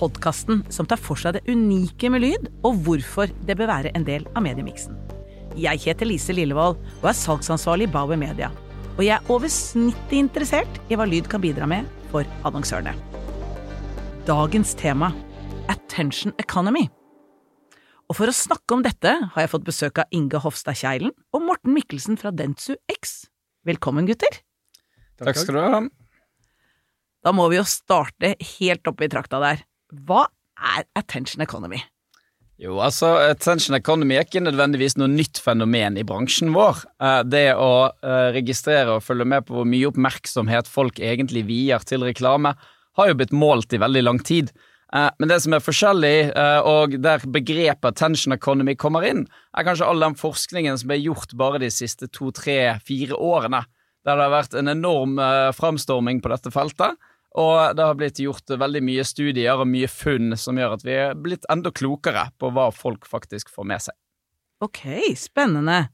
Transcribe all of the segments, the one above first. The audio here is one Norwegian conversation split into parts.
podkasten som tar for seg det unike med lyd, og hvorfor det bør være en del av mediemiksen. Jeg heter Lise Lillevold og er salgsansvarlig i Bauer Media. Og jeg er over snittet interessert i hva lyd kan bidra med for annonsørene. Dagens tema Attention Economy. Og for å snakke om dette har jeg fått besøk av Inge Hofstad Kjeilen og Morten Mikkelsen fra Dentsu X. Velkommen, gutter. Takk skal du ha. Da må vi jo starte helt oppe i trakta der. Hva er attention economy? Jo, altså, attention economy er ikke nødvendigvis noe nytt fenomen i bransjen vår. Eh, det å eh, registrere og følge med på hvor mye oppmerksomhet folk egentlig vier til reklame, har jo blitt målt i veldig lang tid. Eh, men det som er forskjellig, og der begrepet attention economy kommer inn, er kanskje all den forskningen som er gjort bare de siste to, tre, fire årene, der det har vært en enorm framstorming på dette feltet. Og det har blitt gjort veldig mye studier og mye funn som gjør at vi er blitt enda klokere på hva folk faktisk får med seg. Ok, spennende.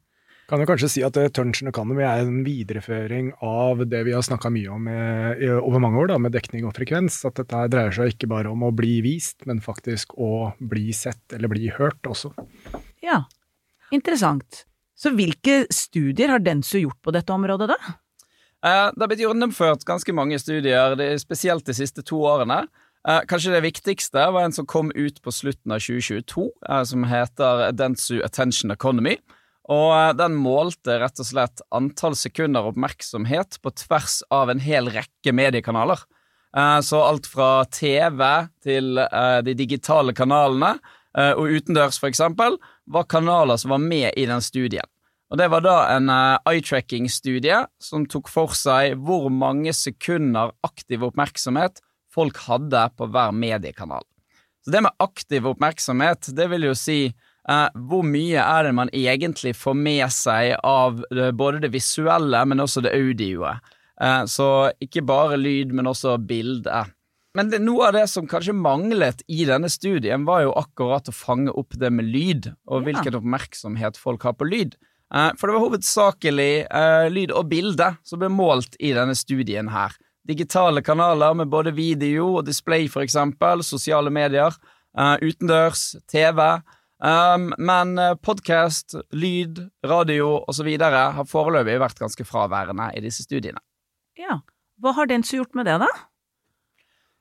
Kan jo kanskje si at Turnition Economy er en videreføring av det vi har snakka mye om med, eh, over mange år, da, med dekning og frekvens. At dette dreier seg ikke bare om å bli vist, men faktisk å bli sett eller bli hørt også. Ja, interessant. Så hvilke studier har Densu gjort på dette området, da? Eh, det har blitt gjennomført ganske mange studier, spesielt de siste to årene. Eh, kanskje det viktigste var en som kom ut på slutten av 2022, eh, som heter Dentsu Attention Economy. Og Den målte rett og slett antall sekunder oppmerksomhet på tvers av en hel rekke mediekanaler. Så alt fra TV til de digitale kanalene, og utendørs for eksempel, var kanaler som var med i den studien. Og Det var da en uh, eye-tracking-studie som tok for seg hvor mange sekunder aktiv oppmerksomhet folk hadde på hver mediekanal. Så det med aktiv oppmerksomhet, det vil jo si uh, hvor mye er det man egentlig får med seg av det, både det visuelle, men også det audioet. Uh, så ikke bare lyd, men også bilde. Men det, noe av det som kanskje manglet i denne studien, var jo akkurat å fange opp det med lyd, og ja. hvilken oppmerksomhet folk har på lyd. Eh, for det var hovedsakelig uh, lyd og bilde som ble målt i denne studien her. Digitale kanaler med både video og display, for eksempel, sosiale medier, uh, utendørs, TV. Um, men podkast, lyd, radio osv. har foreløpig vært ganske fraværende i disse studiene. Ja, Hva har Dentsu gjort med det, da?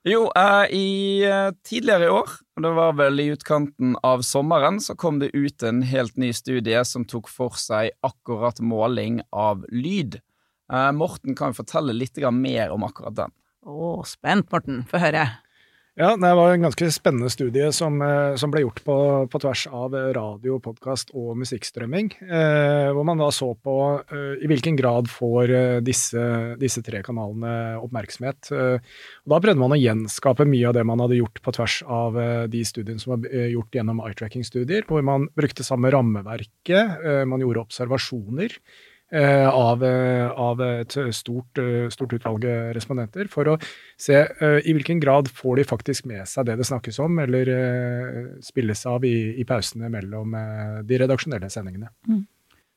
Jo, eh, i eh, tidligere i år, og det var vel i utkanten av sommeren, så kom det ut en helt ny studie som tok for seg akkurat måling av lyd. Eh, Morten kan fortelle litt mer om akkurat den. Å, spent, Morten. Få høre. Ja, det var en ganske spennende studie som, eh, som ble gjort på, på, tvers av radio, podkast og musikkstrømming. Eh, hvor man da så på eh, i hvilken grad får eh, disse, disse, tre kanalene oppmerksomhet. Eh, da prøvde man å gjenskape mye av det man hadde gjort på tvers av eh, de studiene som var gjort gjennom eye-tracking-studier, hvor man brukte samme rammeverket, man gjorde observasjoner. Eh, av, eh, av, et stort, eh, stort utvalg respondenter, for å se i hvilken grad får de faktisk med seg det det snakkes om, eller spilles av i, i pausene mellom de redaksjonelle sendingene. Mm.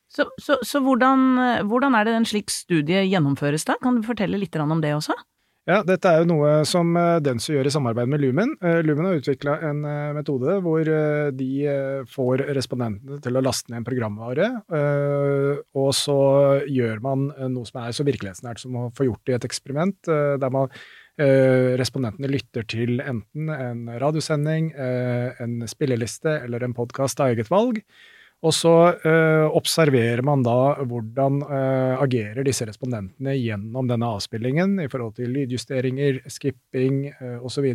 Så, så, så hvordan, hvordan, er det en slik studie gjennomføres da? Kan du fortelle litt om det også? Ja, dette er jo noe som Denso gjør i samarbeid med Lumen. Eh, Lumen har utvikla en eh, metode hvor de får respondentene til å laste ned en programvare, og så gjør man noe som er så virkelighetsnært som å få gjort det i et eksperiment, der man respondentene lytter til enten en radiosending, en spilleliste eller en podkast av eget valg. Og så eh, observerer man da hvordan eh, agerer disse respondentene gjennom denne avspillingen i forhold til lydjusteringer, skipping eh, osv.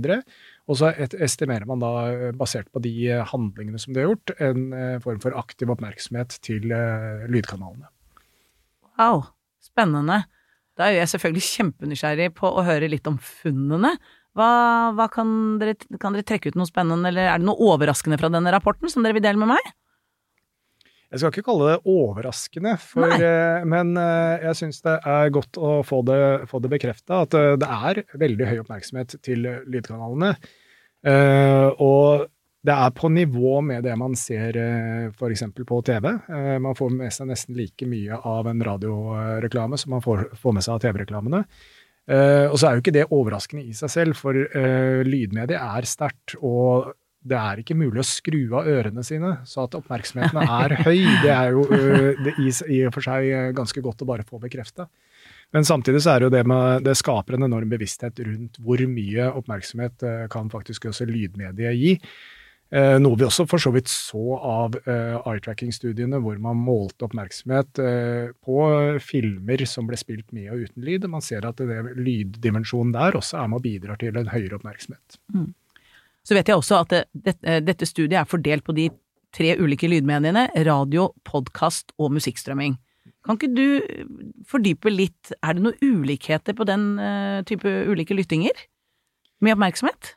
Og så et, estimerer man da, basert på de handlingene som de har gjort, en eh, form for aktiv oppmerksomhet til lydkanalene. Wow, spennende. Da er jeg selvfølgelig kjempenysgjerrig på å høre litt om funnene. Hva, hva kan, dere, kan dere trekke ut noe spennende, eller er det noe overraskende fra denne rapporten som dere vil dele med meg? Jeg skal ikke kalle det overraskende, for, eh, men eh, jeg syns det er godt å få det, få det bekrefta at eh, det er veldig høy oppmerksomhet til lydkanalene. Og det er på nivå med det man ser f.eks. på TV. Man får med seg nesten like mye av en radioreklame som man får, får med seg av TV-reklamene. Og så er jo ikke det overraskende i seg selv, for lydmediet er sterkt. og det er ikke mulig å skru av ørene sine, så at oppmerksomheten er høy, det er jo det i og for seg ganske godt å bare få bekrefta. Men samtidig så er det jo det med Det skaper en enorm bevissthet rundt hvor mye oppmerksomhet kan faktisk også lydmediet gi. Noe vi også for så vidt så av eye-tracking-studiene, hvor man målte oppmerksomhet på filmer som ble spilt med og uten lyd. Man ser at det, lyddimensjonen der også er med og bidrar til en høyere oppmerksomhet. Mm. Så vet jeg også at det, eh, dette studiet er fordelt på de tre ulike lydmediene radio, podkast og musikkstrømming. Kan ikke du eh, fordype litt, er det noen ulikheter på den uh, type ulike lyttinger? Med oppmerksomhet?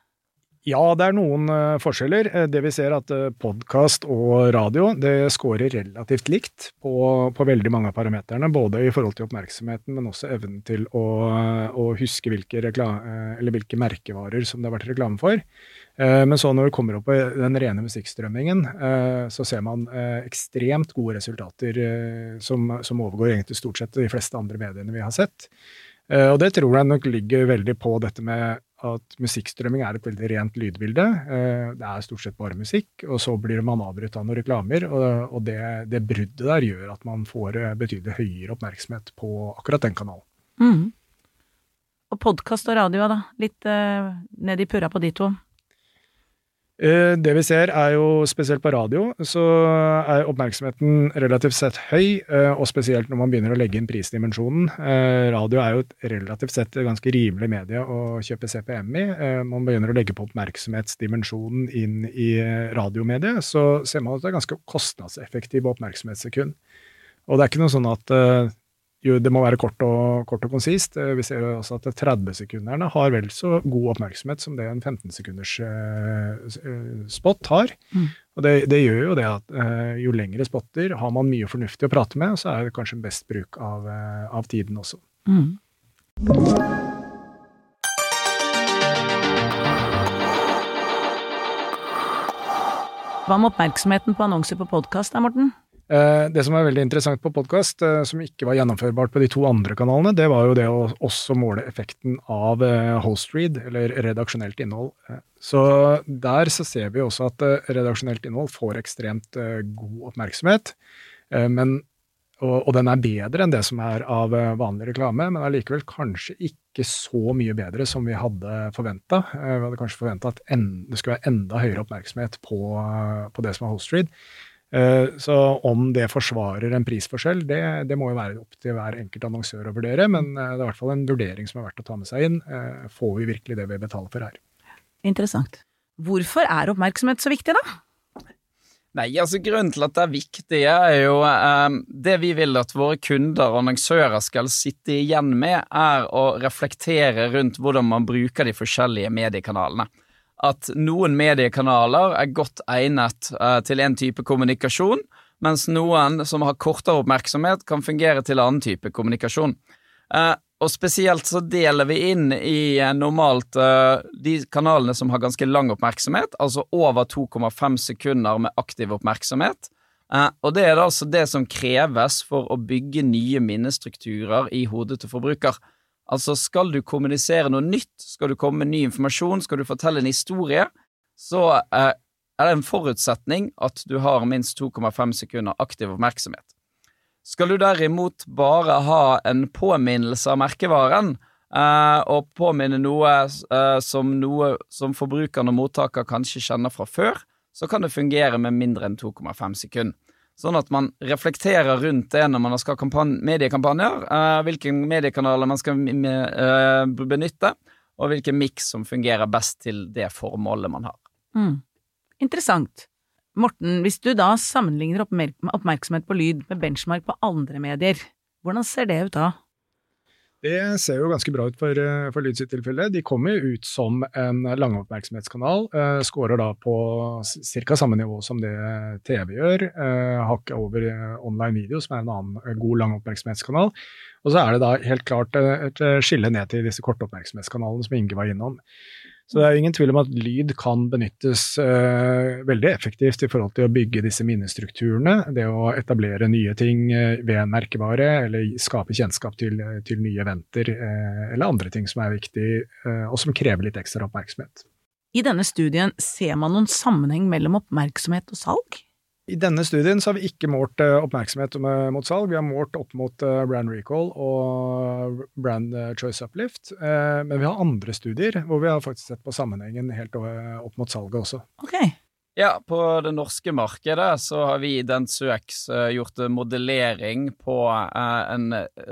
Ja, det er noen uh, forskjeller. Det vi ser at uh, podkast og radio det scorer relativt likt på, på veldig mange av parameterne. Både i forhold til oppmerksomheten, men også evnen til å, å huske hvilke, hvilke, merkevarer som det har vært reklame for. Eh, men så når det kommer opp på den rene musikkstrømmingen, eh, så ser man eh, ekstremt gode resultater som, som overgår egentlig stort sett de fleste andre mediene vi har sett. Og det tror jeg nok ligger veldig på dette med at musikkstrømming er et veldig rent lydbilde. Det er stort sett bare musikk, og så blir man avbrutt av noen reklamer. Og det, det, bruddet der gjør at man får betydelig høyere oppmerksomhet på akkurat den kanalen. Mm. Og podkast og radio, da? Litt uh, ned i purra på de to? Eh, det vi ser, er jo spesielt på radio, så er oppmerksomheten relativt sett høy, eh, og spesielt når man begynner å legge inn prisdimensjonen. Eh, radio er jo et relativt sett ganske rimelig medie å kjøpe CPM i. Man begynner å legge på oppmerksomhetsdimensjonen inn i radiomediet, så ser man at det er ganske kostnadseffektiv oppmerksomhetssekund. Og det er ikke noe sånn at jo, det må være kort og, kort og konsist. Eh, vi ser også at 30-sekunderne har vel så god oppmerksomhet som det en 15-sekunders uh, spot har. Mm. Og det, det, gjør jo det at jo lengre spotter har man mye fornuftig å prate med, så er det kanskje best bruk av, av tiden også. Mm. Hva med oppmerksomheten på annonser på podkast, Morten? Eh, det som er veldig interessant på podkast, eh, som ikke var gjennomførbart på de to andre kanalene, det var jo det å også måle effekten av eh, host read, eller redaksjonelt innhold. Så der så ser vi også at redaksjonelt innhold får ekstremt god oppmerksomhet. Men, og, og, den er bedre enn det som er av vanlig reklame, men allikevel kanskje ikke så mye bedre som vi hadde forventa. Vi hadde kanskje forventa at en, det skulle være enda høyere oppmerksomhet på, på det som er host read. Eh, så om det forsvarer en prisforskjell, det, det, må jo være opp til hver enkelt annonsør å vurdere, men eh, det er i hvert fall en vurdering som er verdt å ta med seg inn. Eh, får vi virkelig det vi betaler for her? Interessant. Hvorfor er oppmerksomhet så viktig, da? Nei, altså Grunnen til at det er viktig, er jo eh, det vi vil at våre kunder og annonsører skal sitte igjen med, er å reflektere rundt hvordan man bruker de forskjellige mediekanalene at noen mediekanaler er godt egnet uh, til en type kommunikasjon, mens noen som har kortere oppmerksomhet, kan fungere til annen type kommunikasjon. Uh, og spesielt så deler vi inn i uh, normalt de kanalene som har ganske lang oppmerksomhet, altså over 2,5 sekunder med aktiv oppmerksomhet. og det er altså det som kreves for å bygge nye minnestrukturer i hodet til forbruker. Altså, skal du kommunisere noe nytt, skal du komme med ny informasjon, skal du fortelle en historie, så eh, er det en forutsetning at du har minst 2,5 sekunder aktiv oppmerksomhet. Skal du derimot bare ha en påminnelse av merkevaren, eh, og påminne noe, eh, som noe som forbrukeren og mottaker kanskje kjenner fra før, så kan det fungere med mindre enn 2,5 sekunder. Sånn at man reflekterer rundt det når man skal ha mediekampanjer, uh, hvilke mediekanaler man skal uh, benytte, og hvilken miks som fungerer best til det formålet man har. Mm. Interessant. Morten, hvis du da sammenligner oppmerksomhet på lyd med benchmark på andre medier, hvordan ser det ut da? Det ser jo ganske bra ut for, eh, for Lyd sitt tilfelle. De kommer jo ut som en langoppmerksomhetskanal. Eh, Skårer da på ca. samme nivå som det TV gjør. Eh, Hakket over eh, online video, som er en annen eh, god langoppmerksomhetskanal. Og så er det da helt klart et skille ned til disse kortoppmerksomhetskanalene som Inge var innom. Så det er ingen tvil om at lyd kan benyttes eh, veldig effektivt i forhold til å bygge disse minnestrukturene. Det å etablere nye ting eh, ved en merkevare, eller skape kjennskap til, til nye eventer, eh, eller andre ting som er viktig, eh, og som krever litt ekstra oppmerksomhet. I denne studien ser man noen sammenheng mellom oppmerksomhet og salg? I denne studien så har vi ikke målt eh, oppmerksomhet mot salg, vi har målt opp mot eh, brand recall og brand eh, choice uplift. Eh, Men vi har andre studier hvor vi har faktisk sett på sammenhengen helt opp mot salget også. Okay. Ja, på det norske markedet så har vi i DensuX eh, gjort modellering på eh, en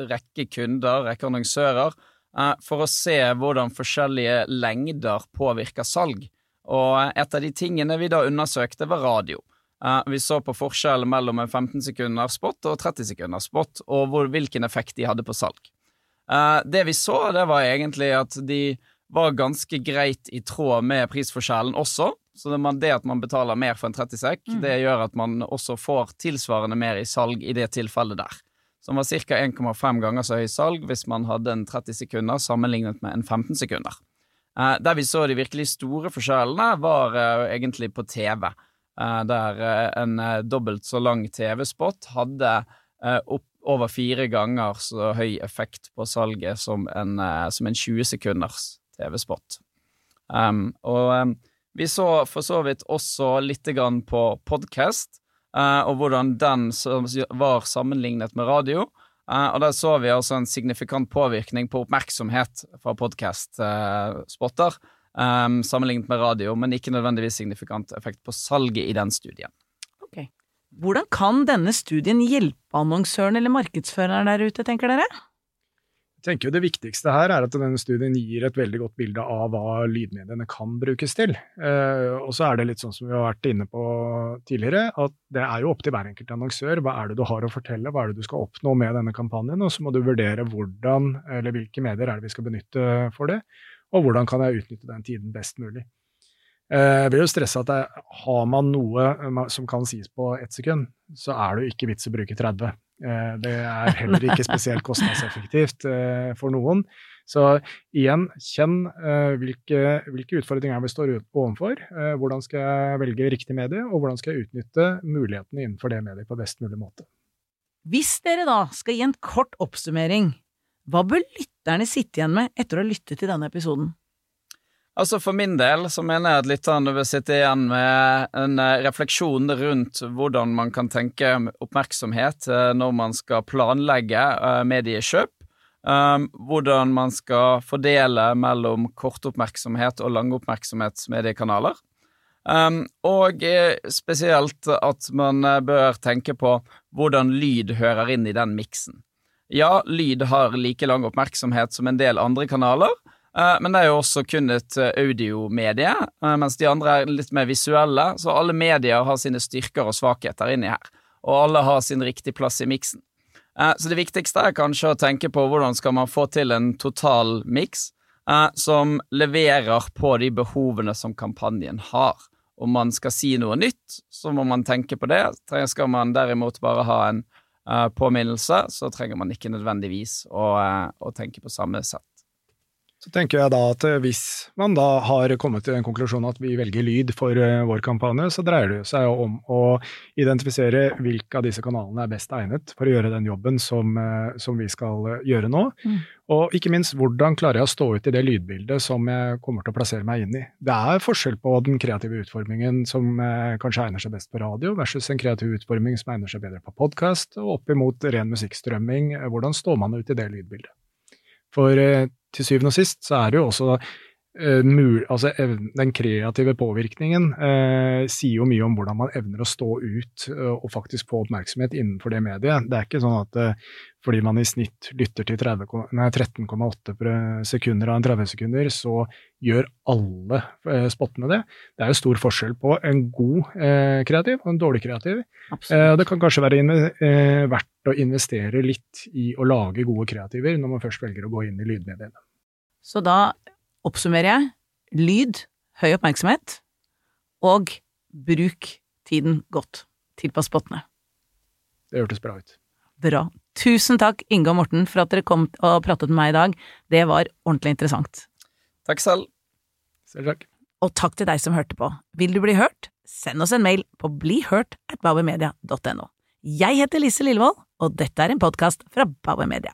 rekke kunder, rekke annonsører, eh, for å se hvordan forskjellige lengder påvirker salg. Og et av de tingene vi da undersøkte, var radio. Eh, Vi så på forskjellen mellom en 15 sekunder spot og 30 sekunder spot, og hvor, hvilken effekt de hadde på salg. Eh, Det vi så, det var egentlig at de var ganske greit i tråd med prisforskjellen også. Så det, man, det at man betaler mer for en 30 sekk, det gjør at man også får tilsvarende mer i salg i det tilfellet der. Som var ca. 1,5 ganger så høy salg hvis man hadde en 30 sekunder sammenlignet med en 15 sekunder. Eh, der vi så de virkelig store forskjellene, var egentlig på TV. Eh, der eh, en eh, dobbelt så lang TV-spot hadde opp over fire ganger så høy effekt på salget som en, som en 20 sekunders TV-spot. Um, og um, vi så for så vidt også litt grann på podcast, uh, og hvordan den var sammenlignet med radio. Uh, og der så vi altså en signifikant påvirkning på oppmerksomhet fra podcast-spotter, um, sammenlignet med radio, men ikke nødvendigvis signifikant effekt på salget i den studien. Ok. Hvordan kan denne studien hjelpe annonsøren eller markedsføreren der ute, tenker dere? Jeg tenker jo Det viktigste her er at denne studien gir et veldig godt bilde av hva lydmediene kan brukes til. Eh, og så er det litt sånn som vi har vært inne på tidligere, at det er jo opp til hver enkelt annonsør. Hva er det du har å fortelle, hva er det du skal oppnå med denne kampanjen, og så må du vurdere hvordan, eller hvilke medier er det vi skal benytte for det, og hvordan kan jeg utnytte den tiden best mulig. Eh, Jeg vil jo stresse at har man noe som kan sies på ett sekund, så er det jo ikke vits å bruke 30. Eh, Det er heller ikke spesielt kostnadseffektivt eh, for noen. Så igjen, kjenn eh, hvilke, hvilke utfordringer vi står overfor. eh, Hvordan skal jeg velge riktig medie, og hvordan skal jeg utnytte mulighetene innenfor det mediet på best mulig måte. Hvis dere da skal gi en kort oppsummering, hva bør lytterne sitte igjen med etter å ha lyttet til denne episoden? Altså For min del så mener jeg at lytterne bør sitte igjen med en eh, refleksjon rundt hvordan man kan tenke oppmerksomhet eh, når man skal planlegge eh, mediekjøp. Um, hvordan man skal fordele mellom kortoppmerksomhet og langoppmerksomhetsmediekanaler. Um, og spesielt at man bør tenke på hvordan lyd hører inn i den miksen. Ja, lyd har like lang oppmerksomhet som en del andre kanaler, Eh, Men det er jo også kun et eh, audiomedie, eh, mens de andre er litt mer visuelle. Så alle medier har sine styrker og svakheter inni her, og alle har sin riktige plass i miksen. Så det viktigste er kanskje å tenke på hvordan skal man få til en total miks som leverer på de behovene som kampanjen har. Om man skal si noe nytt, så må man tenke på det. Skal man derimot bare ha en påminnelse, så trenger man ikke nødvendigvis å, eh, å tenke på samme sett. Så tenker jeg da at eh, hvis man da har kommet til den konklusjonen at vi velger lyd for eh, vår kampanje, så dreier det seg jo om å identifisere hvilke av disse kanalene er best egnet for å gjøre den jobben som, eh, som vi skal gjøre nå. Mm. Og ikke minst, hvordan klarer jeg å stå ut i det lydbildet som jeg kommer til å plassere meg inn i. Det er forskjell på den kreative utformingen som kanskje egner seg best på radio, versus en kreativ utforming som egner seg bedre på podkast, og opp imot ren musikkstrømming. Hvordan står man ut i det lydbildet? For eh, til syvende og sist så er det jo også mul, altså den kreative påvirkningen eh, sier jo mye om hvordan man evner å stå ut eh, og faktisk få oppmerksomhet innenfor det mediet. Det er ikke sånn at eh, fordi man i snitt lytter til 30 ko- nei, 13,8 sekunder av en 30 sekunder, så gjør alle eh, spottene det. Det er jo stor forskjell på en god eh, kreativ og en dårlig kreativ. Eh, det kan kanskje være eh, verdt å investere litt i å lage gode kreativer når man først velger å gå inn i lydmediene. Så da oppsummerer jeg. Lyd, høy oppmerksomhet, og bruk tiden godt. Tilpass spottene. Det hørtes bra ut. Bra. Tusen takk, Inge og Morten, for at dere kom og pratet med meg i dag. Det var ordentlig interessant. Takk selv. Selv takk. Og takk til deg som hørte på. Vil du bli hørt? Send oss en mail på blihørt at bauermedia.no. Jeg heter Lise Lillevold, og dette er en podkast fra Bauer Media.